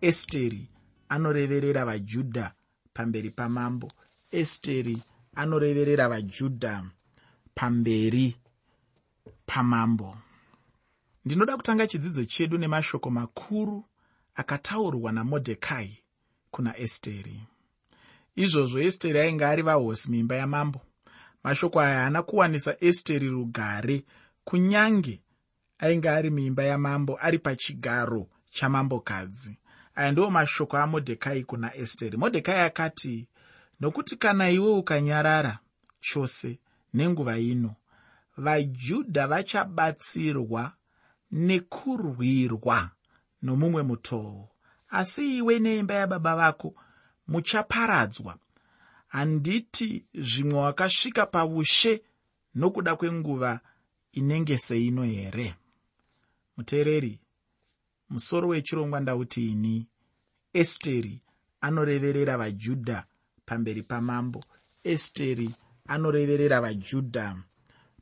esteri anoreverera vajudha pamberi pamambo. Esteri anoreverera vajudha pamberi pamambo. Ndinoda kutanga chidzidzo chedu nemashoko makuru akataurwa namodhekai kuna esteri. Izvozvo esteri ainge ari vahosi muimba yamambo. Mashoko aya haana kuwanisa esteri rugare kunyange ainge ari muimba yamambo ari pachigaro chamambokadzi aya ndiwo mashoko amodhekai kuna esteri. Modhekai akati nokuti kana iwe ukanyarara chose nenguva ino vajudha vachabatsirwa nekurwirwa nomumwe mutoo asi iwe neimba yababa vako muchaparadzwa. Handiti zvimwe wakasvika paushe nokuda kwenguva inenge seino here? Muteereri musoro wechirongwa ndauti ini esteri anoreverera vajudha pamberi pamambo. Esteri anoreverera vajudha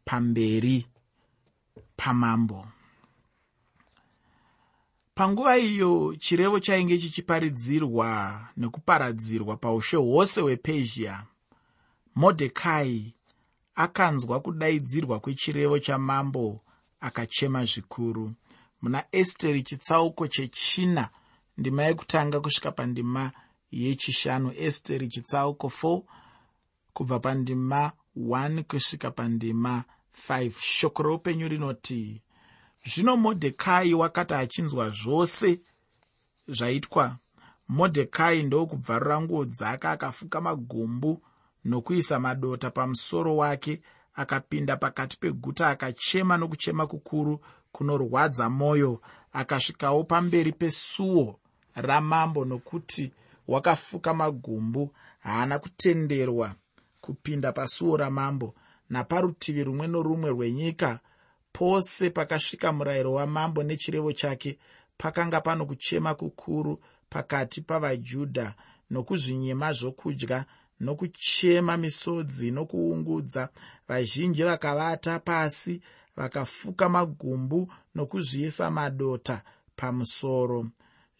pamberi pamambo. Panguva iyo chirevo chainge chichiparidzirwa nekuparadzirwa paushe hwose hwepezhia modhekai akanzwa kudaidzirwa kwechirevo chamambo akachema zvikuru muna esteri chitsauko chechina ndima yekutanga kusvika pandima yechishanu. Esteri chitsauko 4 kubva pandima 1 kusvika pandima 5 shoko roupenyu rinoti zvino modhekai wakati achinzwa zvose zvaitwa modhekai ndokubvarura nguo dzake akafuka magumbu nokuisa madota pamusoro wake akapinda pakati peguta akachema nokuchema kukuru kunorwadza mwoyo akasvikawo pamberi pesuo ramambo nokuti wakafuka magumbu haana kutenderwa kupinda pasuo ramambo. Naparutivi rumwe norumwe rwenyika pose pakasvika murayiro wamambo nechirevo chake pakanga pano kuchema kukuru pakati pavajudha nokuzvinyima zvokudya nokuchema misodzi nokuungudza. Vazhinji vakavata pasi vakafuka magumbu nokuzviisa madota pamusoro.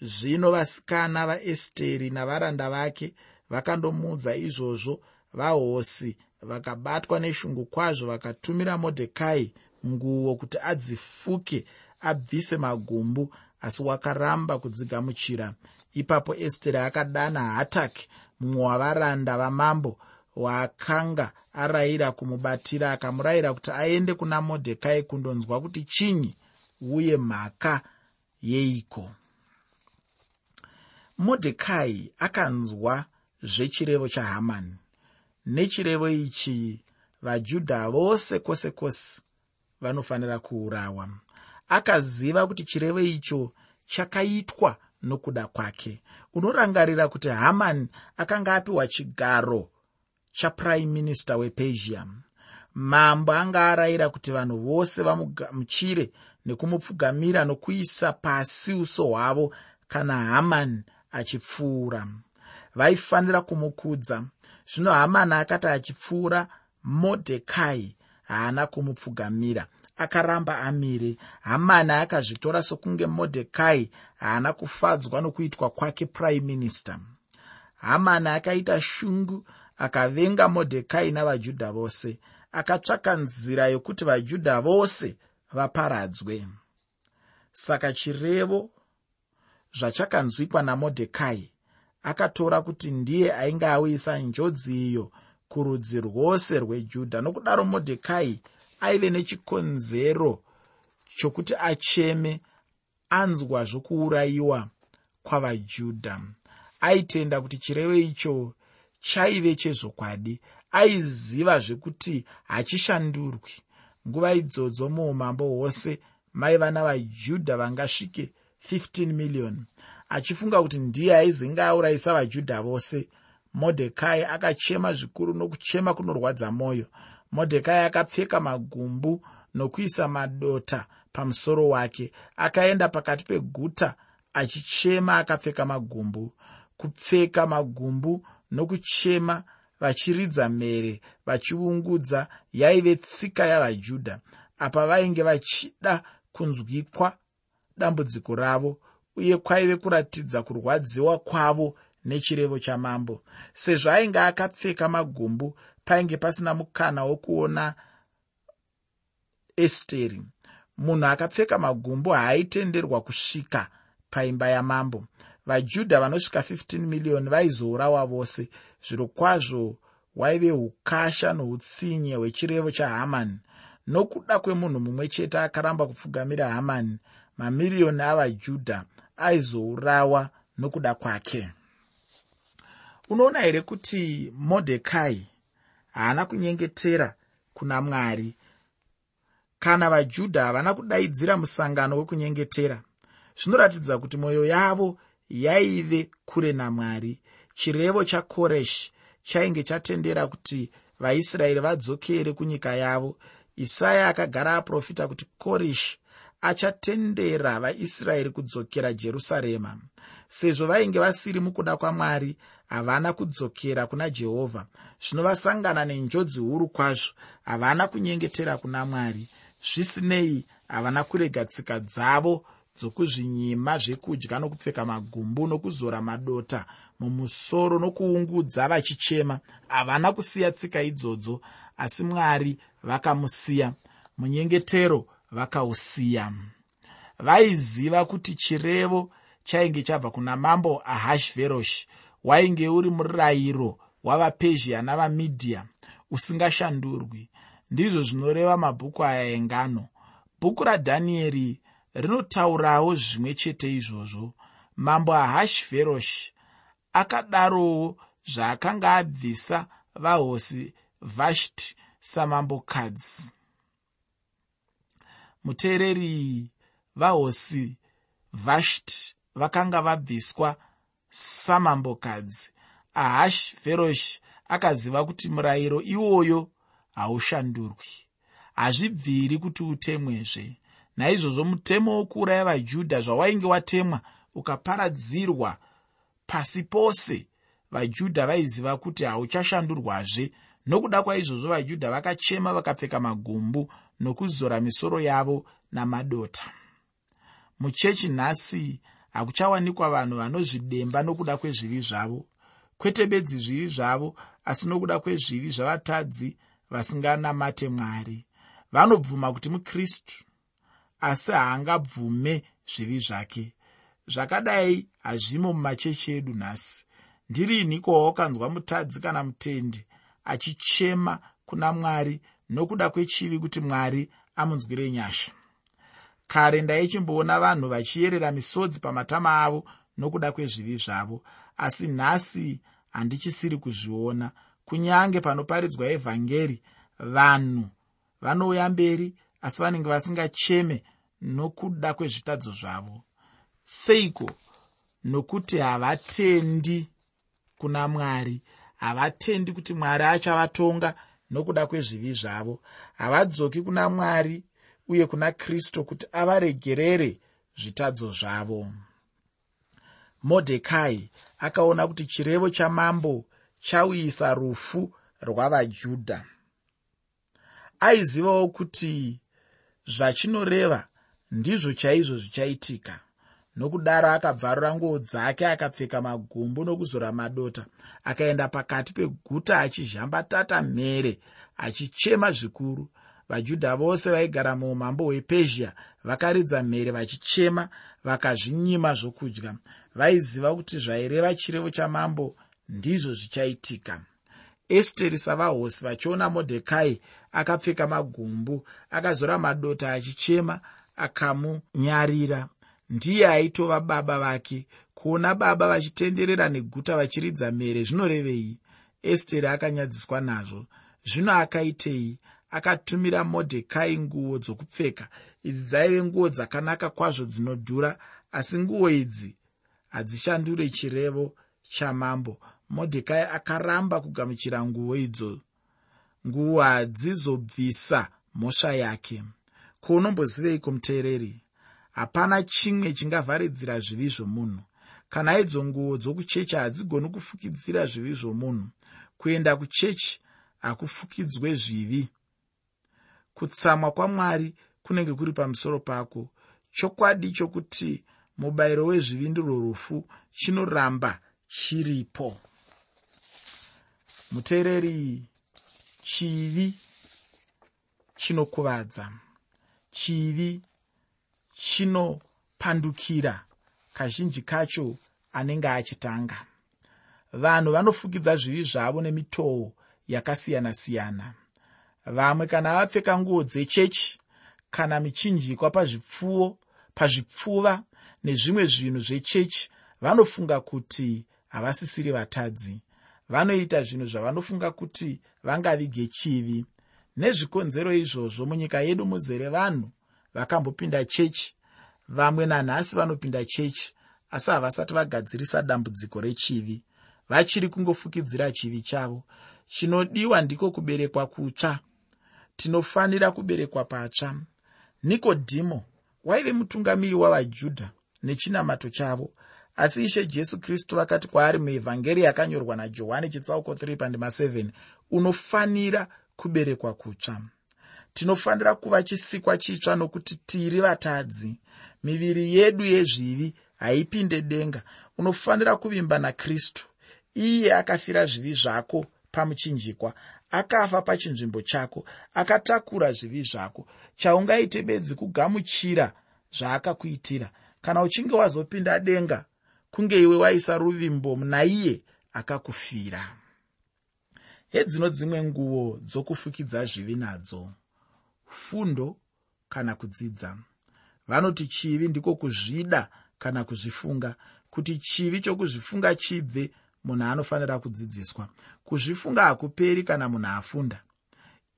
Zvino vasikana vaesteri navaranda vake vakandomudza izvozvo vahosi vakabatwa neshungu kwazvo vakatumira modhekai nguo kuti adzifuke abvise magumbu asi wakaramba kudzigamuchira. Ipapo esteri akadana hataki mumwe wavaranda vamambo waakanga arayira kumubatira akamurayira kuti aende kuna modhekai kundonzwa kuti chinyi uye mhaka yeiko. Modhekai akanzwa zvechirevo chahamani nechirevo ichi vajudha vose kwose kwose vanofanira kuurawa. Akaziva kuti chirevo icho chakaitwa nokuda kwake. Unorangarira kuti hamani akanga apiwa chigaro chapuraime minista wepezhia mambo anga arayira kuti vanhu vose vamugamuchire nekumupfugamira nokuisa pasi uso hwavo kana hamani achipfuura. Vaifanira kumukudza. Zvino hamani akati achipfuura modhekai haana kumupfugamira. Akaramba amire. Hamani akazvitora sokunge modhekai haana kufadzwa nokuitwa kwake prime minister. Hamani akaita shungu akavenga modhekai navajudha vose akatsvaka nzira yokuti vajudha vose vaparadzwe. Saka chirevo zvachakanzwikwa namodhekai akatora kuti ndiye ainge auyisa njodzi iyo kurudzi rwose rwejudha. Nokudaro modhekai aive nechikonzero chokuti acheme anzwa zvokuurayiwa kwavajudha. Aitenda kuti chirevo icho chaive chezvokwadi aiziva zvekuti hachishandurwi. Nguva idzodzo muumambo hwose maiva navajudha vangasvike 15 miriyoni achifunga kuti ndiye aizenge aurayisa vajudha vose. Modhekai akachema zvikuru nokuchema kunorwadza mwoyo modhekai akapfeka magumbu nokuisa madota pamusoro wake. Akaenda pakati peguta achichema akapfeka magumbu. Kupfeka magumbu nokuchema vachiridza mhere vachiungudza yaive tsika yavajudha apa vainge vachida kunzwikwa dambudziko ravo uye kwaive kuratidza kurwadziwa kwavo nechirevo chamambo. Sezvo ainge akapfeka magumbu painge pasina mukana wokuona esteri. Munhu akapfeka magumbu haaitenderwa kusvika paimba yamambo vajudha vanosvika 15 miriyoni vaizourawa vose. Zviro kwazvo waive ukasha noutsinye hwechirevo chahamani nokuda kwemunhu mumwe chete akaramba kupfugamira hamani mamiriyoni avajudha aizourawa nokuda kwake. Unoona here kuti modhekai haana kunyengetera kuna mwari? Kana vajudha havana kudaidzira musangano wekunyengetera? Zvinoratidza kuti mwoyo yavo yaive kure namwari. Chirevo chakoreshi chainge chatendera kuti vaisraeri vadzokere kunyika yavo. Isaya akagara aprofita kuti koreshi achatendera vaisraeri kudzokera jerusarema. Sezvo vainge vasiri mukuda kwamwari havana kudzokera kuna jehovha. Zvino vasangana nenjodzi huru kwazvo havana kunyengetera kuna mwari. Zvisinei havana kurega tsika dzavo dzokuzvinyima zvekudya nokupfeka magumbu nokuzora madota mumusoro nokuungudza vachichema. Havana kusiya tsika idzodzo asi mwari vakamusiya munyengetero vakausiya. Vaiziva kuti chirevo chainge chabva kuna mambo ahashveroshi wainge uri murayiro wavapezhia navamidhiya usingashandurwi. Ndizvo zvinoreva mabhuku aya engano. Bhuku radhanieri rinotaurawo zvimwe chete izvozvo. Mambo ahashveroshi akadarowo zvaakanga abvisa vahosi vashti samambokadzi muteereri vahosi vashti vakanga vabviswa samambokadzi ahashveroshi akaziva kuti murayiro iwoyo haushandurwi hazvibviri kuti utemwezve naizvozvo mutemo wokuuraya vajudha zvawainge watemwa ukaparadzirwa pasi pose vajudha vaiziva kuti hauchashandurwazve. Nokuda kwaizvozvo vajudha vakachema vakapfeka magumbu nokuzora misoro yavo namadota. Muchechi nhasi hakuchawanikwa vanhu vanozvidemba nokuda kwezvivi zvavo. Kwete bedzi zvivi zvavo asi nokuda kwezvivi zvavatadzi vasinganamate mwari. Vanobvuma kuti mukristu asi haangabvume zvivi zvake. Zvakadai hazvimo mumachechi edu nhasi. Ndiriiniko wawakanzwa mutadzi kana mutendi achichema kuna mwari nokuda kwechivi kuti mwari amunzwire nyasha? Kare ndaichimboona vanhu vachiyerera misodzi pamatama avo nokuda kwezvivi zvavo asi nhasi handichisiri kuzviona. Kunyange panoparidzwa evhangeri vanhu vanouya mberi asi vanenge vasingacheme nokuda kwezvitadzo zvavo. Seiko? Nokuti havatendi kuna mwari. Havatendi kuti mwari achavatonga nokuda kwezvivi zvavo. Havadzoki kuna mwari uye kuna kristu kuti avaregerere zvitadzo zvavo. Modhekai akaona kuti chirevo chamambo chauyisa rufu rwavajudha. Aizivawo kuti zvachinoreva ndizvo chaizvo zvichaitika. Nokudaro akabvarura nguo dzake akapfeka magumbu nokuzora madota. Akaenda pakati peguta achizhambatata mhere achichema zvikuru. Vajudha vose vaigara muumambo hwepezhia vakaridza mhere vachichema vakazvinyima zvokudya. Vaiziva kuti zvaireva chirevo chamambo ndizvo zvichaitika. Esteri savahosi vachiona modhekai akapfeka magumbu akazora madota achichema akamunyarira. Ndiye aitova baba vake. Kuona baba vachitenderera neguta vachiridza mhere zvinorevei esteri akanyadziswa nazvo. Zvino akaitei? Akatumira modhekai nguo dzokupfeka. Idzi dzaive nguo dzakanaka kwazvo dzinodhura asi nguo idzi hadzishandure chirevo chamambo. Modhekai akaramba kugamuchira nguo idzo. Nguo hadzizobvisa mhosva yake kuunomboziveiko muteereri hapana chimwe chingavharidzira zvivi zvomunhu. Kana idzo nguo dzokuchechi hadzigoni kufukidzira zvivi zvomunhu. Kuenda kuchechi hakufukidzwe zvivi. Kutsamwa kwamwari kunenge kuri pamusoro pako. Chokwadi chokuti mubayiro wezvivindiro rufu chinoramba chiripo. Muteereri chivi chinokuvadza chivi chinopandukira kazhinji kacho anenge achitanga. Vanhu vanofukidza zvivi zvavo nemitoo yakasiyana-siyana. Vamwe kana vapfeka nguo dzechechi kana michinjikwa pazvipfuwo pazvipfuva nezvimwe zvinhu zvechechi vanofunga kuti havasisiri vatadzi. Vanoita zvinhu zvavanofunga kuti vangavige chivi nezvikonzero izvozvo munyika yedu muzere vanhu vakambopinda chechi. Vamwe nanhasi vanopinda chechi asi havasati vagadzirisa dambudziko rechivi. Vachiri kungofukidzira chivi chavo. Chinodiwa ndiko kuberekwa kutsva. Tinofanira kuberekwa patsva. Nikodhimo waive mutungamiri wavajudha nechinamato chavo. Asi ishe jesu kristu vakati kwaari muevhangeri yakanyorwa najohani chitsauko 3 pandima 7 unofanira kuberekwa kutsva. Tinofanira kuva chisikwa chitsva nokuti tiri vatadzi. Miviri yedu yezvivi haipinde denga. Unofanira kuvimba nakristu. Iye akafira zvivi zvako pamuchinjikwa akafa pachinzvimbo chako akatakura zvivi zvako. Chaungaite bedzi kugamuchira zvaakakuitira. Kana uchinge wazopinda denga kunge iwe waisa ruvimbo naiye akakufira hedzino dzimwe nguo dzokufukidza zvivi nadzo fundo kana kudzidza. Vanoti chivi ndiko kuzvida kana kuzvifunga kuti chivi chokuzvifunga chibve munhu anofanira kudzidziswa. Kuzvifunga hakuperi kana munhu afunda.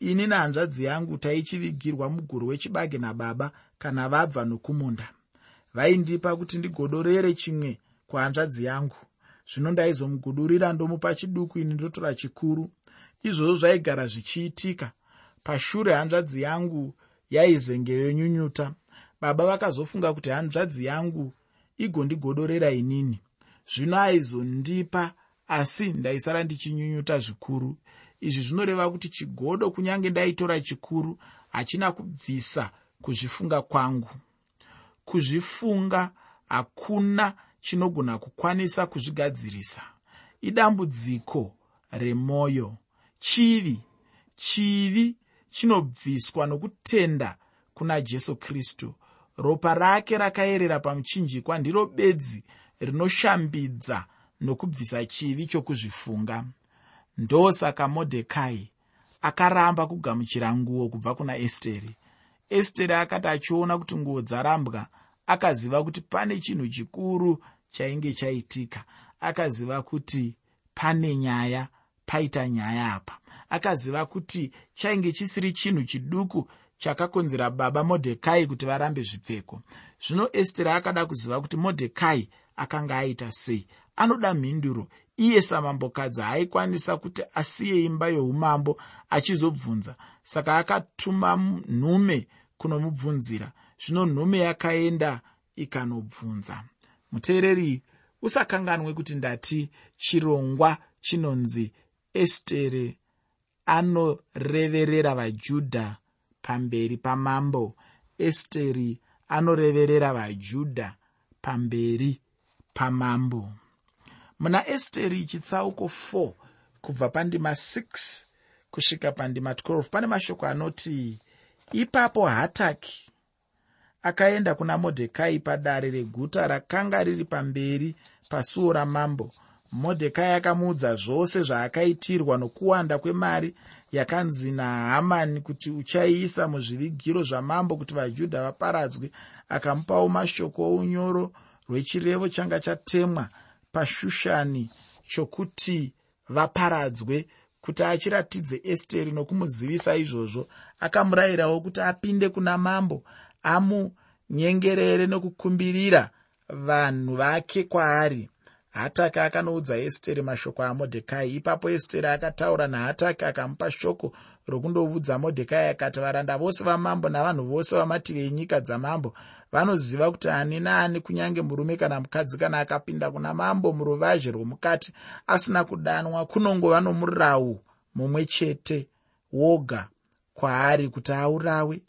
Ini nehanzvadzi yangu taichivigirwa muguru wechibage nababa kana vabva nokumunda. Vaindipa kuti ndigodorere chimwe kuhanzvadzi yangu. Zvino ndaizomugudurira ndomupa chiduku ini ndotora chikuru izvozvo zvaigara zvichiitika. Pashure hanzvadzi yangu yaizengeyonyunyuta baba vakazofunga kuti hanzvadzi yangu igondigodorera inini. Zvino aizondipa asi ndaisara ndichinyunyuta zvikuru. Izvi zvinoreva kuti chigodo kunyange ndaitora chikuru hachina kubvisa kuzvifunga kwangu. Kuzvifunga hakuna chinogona kukwanisa kuzvigadzirisa. Idambudziko remwoyo chivi. Chivi chinobviswa nokutenda kuna jesu kristu. Ropa rake rakayerera pamuchinjikwa ndiro bedzi rinoshambidza nokubvisa chivi chokuzvifunga. Ndosaka modhekai akaramba kugamuchira nguo kubva kuna esteri. Esteri akati achiona kuti nguo dzarambwa akaziva kuti pane chinhu chikuru chainge chaitika. Akaziva kuti pane nyaya paita nyaya apa. Akaziva kuti chainge chisiri chinhu chiduku chakakonzera baba modhekai kuti varambe zvipfeko. Zvino esteri akada kuziva kuti modhekai akanga aita sei. Anoda mhinduro. Iye samambokadzi haaikwanisa kuti asiye imba youmambo achizobvunza. Saka akatuma nhume kunomubvunzira. Zvino nhume yakaenda ikanobvunza. Muteereri usakanganwe kuti ndati chirongwa chinonzi estere anoreverera vajudha pamberi pamambo. Esteri anoreverera vajudha pamberi pamambo. Muna esteri chitsauko 4 kubva pandima 6 kusvika pandima 12 pane mashoko anoti ipapo hataki akaenda kuna modhekai padare reguta rakanga riri pamberi pasuo ramambo modhekai akamuudza zvose zvaakaitirwa nokuwanda kwemari yakanzi nahamani kuti uchaiisa muzvivigiro zvamambo kuti vajudha vaparadzwe. Akamupawo mashoko ounyoro rwechirevo changa chatemwa pashushani chokuti vaparadzwe kuti achiratidze esteri nokumuzivisa izvozvo. Akamurayirawo kuti apinde kuna mambo amunyengerere nokukumbirira vanhu vake kwaari hataki akanoudza esteri mashoko amodhekai. Ipapo esteri akataura nahataki akamupa shoko rokundoudza modhekai akati varanda vose vamambo navanhu vose vamativi enyika dzamambo vanoziva kuti ani naani kunyange murume kana mukadzi kana akapinda kuna mambo muruvazhe rwomukati asina kudanwa kunongova nomurau mumwe chete woga kwaari kuti aurawe.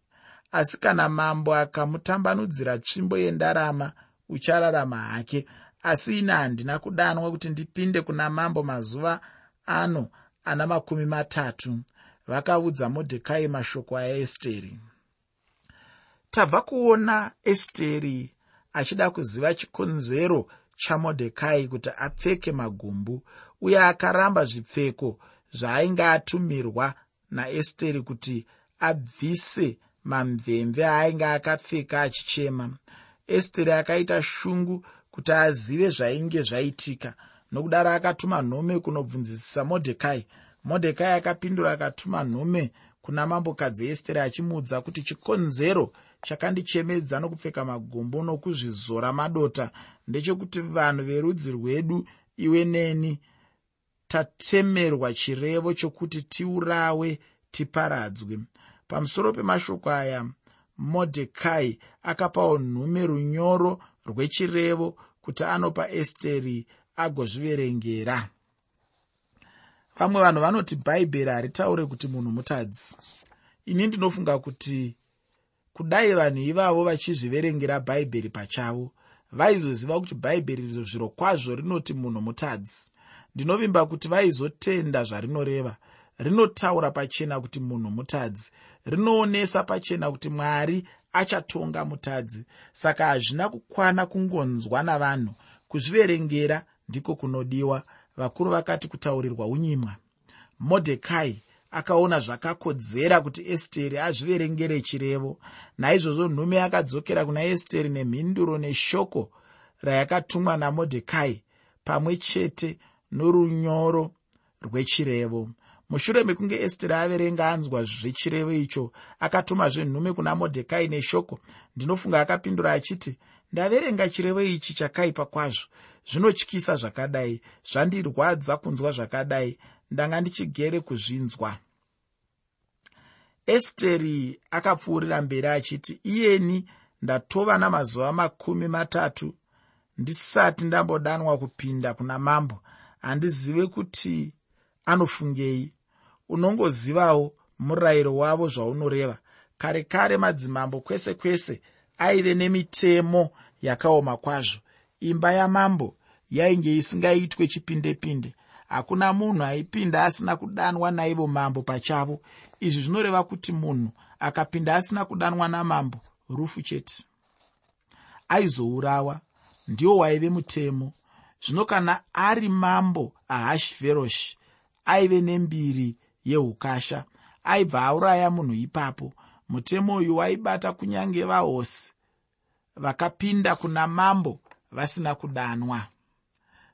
Asi kana mambo akamutambanudzira tsvimbo yendarama uchararama hake asi ine handina kudanwa kuti ndipinde kuna mambo mazuva ano ana makumi matatu vakaudza modhekai mashoko aesteri. Tabva kuona esteri achida kuziva chikonzero chamodhekai kuti apfeke magumbu uye akaramba zvipfeko zvaainge atumirwa naesteri kuti abvise mamvemve aainge akapfeka achichema. Esteri akaita shungu kuti azive zvainge zvaitika. Nokudaro akatuma nhume kunobvunzisisa modhekai. Modhekai akapindura akatuma nhume kuna mambokadzi esteri achimuudza kuti chikonzero chakandichemedza nokupfeka magombo nokuzvizora madota. Ndechekuti vanhu verudzi rwedu iwe neni tatemerwa chirevo chokuti tiurawe tiparadzwe. Pamusoro pemashoko aya modhekai akapawo nhume runyoro rwechirevo kuti anopa esteri agozviverengera. Vamwe vanhu vanoti bhaibheri haritaure kuti munhu mutadzi. Ini ndinofunga kuti kudai vanhu ivavo vachizviverengera bhaibheri pachavo vaizoziva kuti bhaibheri rizvo zviro kwazvo rinoti munhu mutadzi. Ndinovimba kuti vaizotenda zvarinoreva. Rinotaura pachena kuti munhu mutadzi. Rinoonesa pachena kuti mwari achatonga mutadzi. Saka hazvina kukwana kungonzwa navanhu. Kuzviverengera ndiko kunodiwa. Vakuru vakati kutaurirwa unyimwa. Modhekai akaona zvakakodzera kuti esteri azviverengere chirevo. Naizvozvo nhume akadzokera kuna esteri nemhinduro neshoko rayakatumwa namodhekai pamwe chete norunyoro rwechirevo mushure mekunge esteri averenga anzwa zvechirevo icho akatumazve nhume kuna modhekai neshoko ndinofunga akapindura achiti ndaverenga chirevo ichi chakaipa kwazvo. Zvinotyisa zvakadai zvandirwadza kunzwa zvakadai. Ndanga ndichigere kuzvinzwa. Esteri akapfuurira mberi achiti iyeni ndatova namazuva makumi matatu. Ndisati ndambodanwa kupinda kuna mambo. Handizive kuti anofungei unongozivawo murayiro wavo zvaunoreva. Kare kare madzimambo kwese kwese aive nemitemo yakaoma kwazvo. Imba yamambo yainge isingaitwe chipinde pinde hakuna munhu aipinda asina kudanwa naivo mambo pachavo. Izvi zvinoreva kuti munhu akapinda asina kudanwa namambo rufu chete. Aizourawa ndiwo waive mutemo. Zvino kana ari mambo ahashveroshi aive nembiri yeukasha aibva auraya munhu ipapo. Mutemo uyu waibata kunyange vahosi vakapinda kuna mambo vasina kudanwa.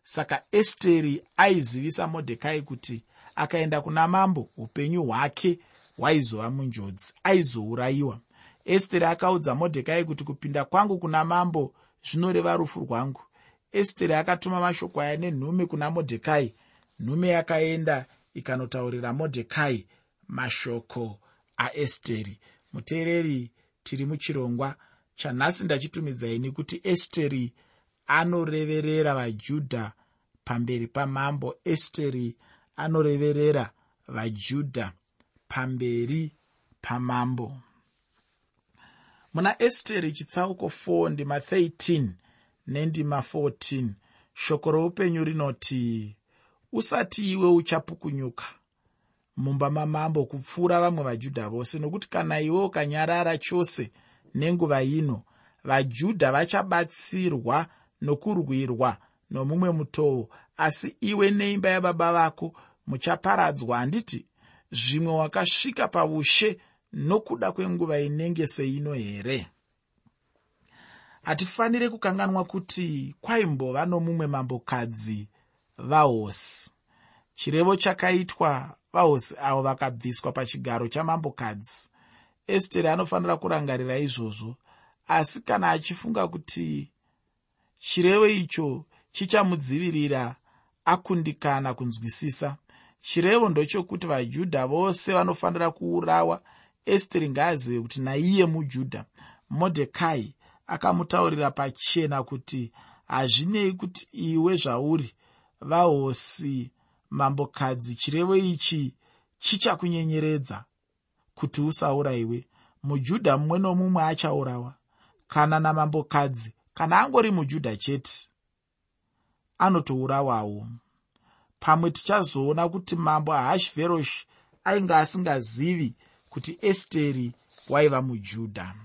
Saka esteri aizivisa modhekai kuti akaenda kuna mambo upenyu hwake hwaizova munjodzi aizourayiwa. Esteri akaudza modhekai kuti kupinda kwangu kuna mambo zvinoreva rufu rwangu. Esteri akatuma mashoko aya nenhume kuna modhekai. Nhume yakaenda ikanotaurira modhekai mashoko aesteri. Muteereri tiri muchirongwa chanhasi ndachitumidzaini kuti esteri anoreverera vajudha pamberi pamambo. Esteri anoreverera vajudha pamberi pamambo. Muna esteri chitsauko 4 ndima 13 nendima 14 shoko roupenyu rinoti usati iwe uchapukunyuka. Mumba mamambo kupfuura vamwe vajudha vose nokuti kana iwe ukanyarara chose nenguva ino vajudha vachabatsirwa nokurwirwa nomumwe mutoo asi iwe neimba yababa vako muchaparadzwa. Handiti zvimwe wakasvika paushe nokuda kwenguva inenge seino here? Hatifaniri kukanganwa kuti kwaimbova nomumwe mambokadzi vahosi. Chirevo chakaitwa vahosi avo vakabviswa pachigaro chamambokadzi. Esteri anofanira kurangarira izvozvo asi kana achifunga kuti chirevo icho chichamudzivirira akundikana kunzwisisa chirevo ndochokuti vajudha vose vanofanira kuurawa. Esteri ngaazive kuti naiye mujudha modhekai akamutaurira pachena kuti hazvinei kuti iwe zvauri vahosi mambokadzi chirevo ichi chichakunyenyeredza kuti usaurayiwe. Mujudha mumwe nomumwe achaurawa kana namambokadzi kana angori mujudha chete anotourawawo. Pamwe tichazoona kuti mambo ahashveroshi ainge asingazivi kuti esteri waiva mujudha.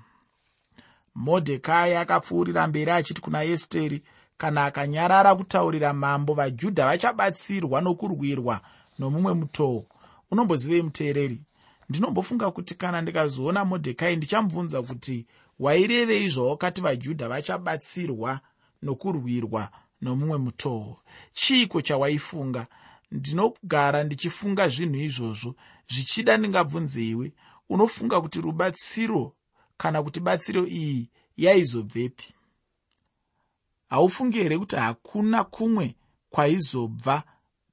Modhekai akapfuurira mberi achiti kuna esteri kana akanyarara kutaurira mambo vajudha vachabatsirwa nokurwirwa nomumwe mutoo unombozivei muteereri ndinombofunga kuti kana ndikazoona modhekai ndichamubvunza kuti wairevei zvawakati vajudha vachabatsirwa nokurwirwa nomumwe mutoo chiiko chawaifunga? Ndinogara ndichifunga zvinhu izvozvo. Zvichida ndingabvunzeiwe? Unofunga kuti rubatsiro kana kuti batsiro iyi yaizobvepi haufungi here kuti hakuna kumwe kwaizobva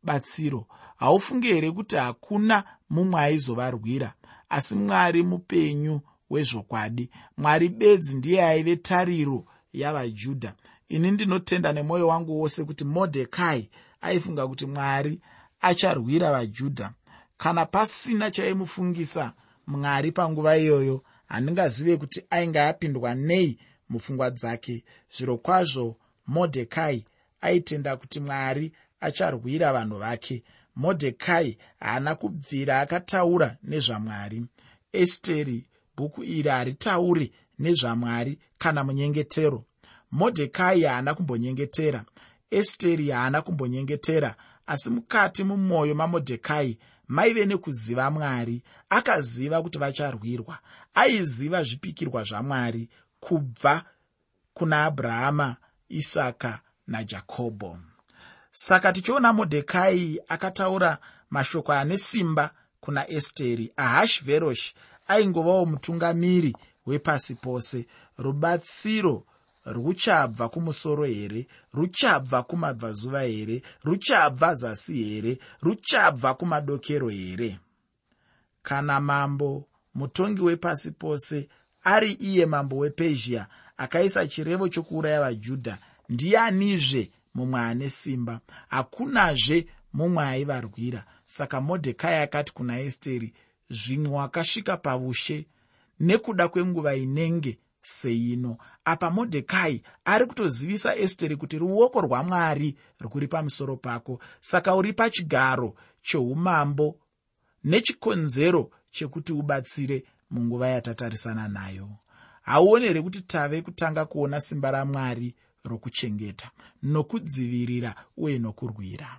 batsiro? Haufungi here kuti hakuna mumwe aizovarwira? Asi mwari mupenyu wezvokwadi mwari bedzi ndiye aive tariro yavajudha. Ini ndinotenda nemwoyo wangu wose kuti modhekai aifunga kuti mwari acharwira vajudha. Kana pasina chaimufungisa mwari panguva iyoyo handingazive kuti ainge apindwa nei mupfungwa dzake. Zviro kwazvo modhekai aitenda kuti mwari acharwira vanhu vake. Modhekai haana kubvira akataura nezvamwari. Esteri bhuku iri haritauri nezvamwari kana munyengetero. Modhekai haana kumbonyengetera. Esteri haana kumbonyengetera asi mukati mumwoyo mamodhekai maive nekuziva mwari. Akaziva kuti vacharwirwa. Aiziva zvipikirwa zvamwari kubva kuna abrahama isaka najakobho saka tichiona modhekai akataura mashoko ane simba kuna esteri ahashveroshi aingovawo mutungamiri wepasi pose. Rubatsiro ruchabva kumusoro here? Ruchabva kumabvazuva here? Ruchabva zasi here? Ruchabva kumadokero here? Kana mambo mutongi wepasi pose ari iye mambo wepezhia akaisa chirevo chokuuraya vajudha. Ndianizve mumwe ane simba hakunazve mumwe aivarwira. Saka modhekai akati kuna esteri zvimwe wakasvika paushe nekuda kwenguva inenge seino. Apa modhekai ari kutozivisa esteri kuti ruoko rwamwari rwuri pamusoro pako. Saka uri pachigaro cheumambo nechikonzero chekuti ubatsire munguva yatatarisana nayo hauoni here kuti tave kutanga kuona simba ramwari rokuchengeta nokudzivirira uye nokurwira?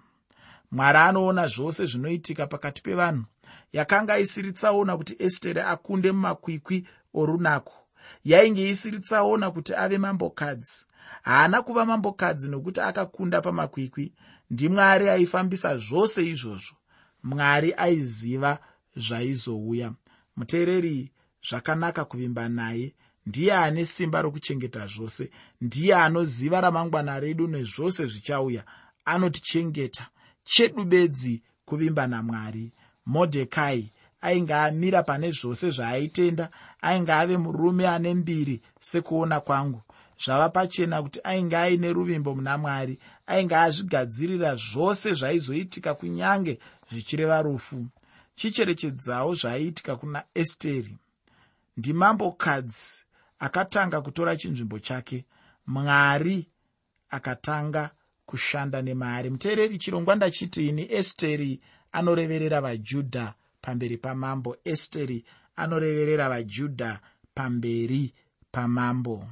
Mwari anoona zvose zvinoitika pakati pevanhu yakanga isiri tsaona kuti esteri akunde mumakwikwi orunako yainge isiri tsaona kuti ave mambokadzi. Haana kuva mambokadzi nokuti akakunda pamakwikwi. Ndimwari aifambisa zvose izvozvo. Mwari aiziva zvaizouya. Muteereri zvakanaka kuvimba naye ndiye ane simba rokuchengeta zvose ndiye anoziva ramangwana redu nezvose zvichauya anotichengeta. Chedu bedzi kuvimba namwari. Modhekai ainge amira pane zvose zvaaitenda ainge ave murume ane mbiri sekuona kwangu. Zvava pachena kuti ainge aine ruvimbo muna mwari ainge azvigadzirira zvose zvaizoitika kunyange zvichireva rufu. Chicherechedzawo zvaiitika kuna esteri. Ndimambokadzi akatanga kutora chinzvimbo chake mwari akatanga kushanda nemari. Muteereri chirongwa ndachiti ini esteri anoreverera vajudha pamberi pamambo. Esteri anoreverera vajudha pamberi pamambo.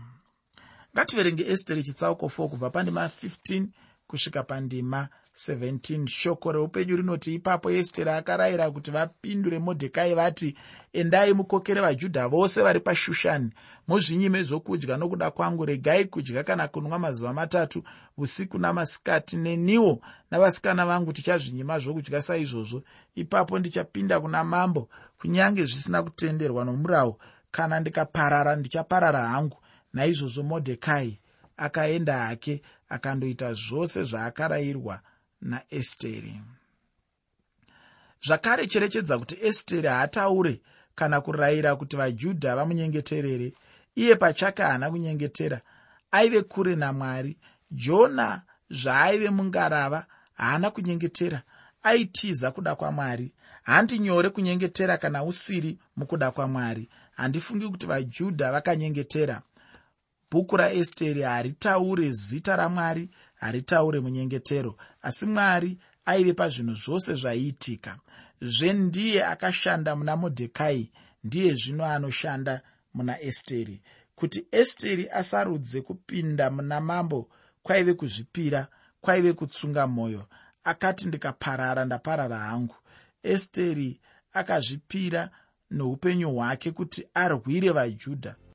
Ngativerenge esteri chitsauko 4 kubva pandima 15 kusvika pandima 17 shoko reupenyu rinoti ipapo esteri akarayira kuti vapindure modhekai vati endai mukokere vajudha vose vari pashushani. Muzvinyime zvokudya nokuda kwangu. Regai kudya kana kunwa mazuva matatu usiku namasikati neniwo navasikana vangu tichazvinyima zvokudya saizvozvo. Ipapo ndichapinda kuna mambo kunyange zvisina kutenderwa nomurawo kana ndikaparara ndichaparara hangu. Naizvozvo modhekai akaenda hake akandoita zvose zvaakarayirwa naesteri. Zvakare cherechedza kuti esteri haataure kana kurayira kuti vajudha vamunyengeterere iye pachake haana kunyengetera aive kure namwari. Jona zvaaive mungarava haana kunyengetera aitiza kuda kwamwari. Handi nyore kunyengetera kana usiri mukuda kwamwari. Handifungi kuti vajudha vakanyengetera bhuku raesteri haritaure zita ramwari haritaure munyengetero asi mwari aive pazvinhu zvose zvaiitika. Zvendiye akashanda muna modhekai ndiye zvino anoshanda muna esteri. Kuti esteri asarudze kupinda muna mambo kwaive kuzvipira kwaive kutsunga mwoyo. Akati ndikaparara ndaparara hangu. Esteri akazvipira noupenyu hwake kuti arwire vajudha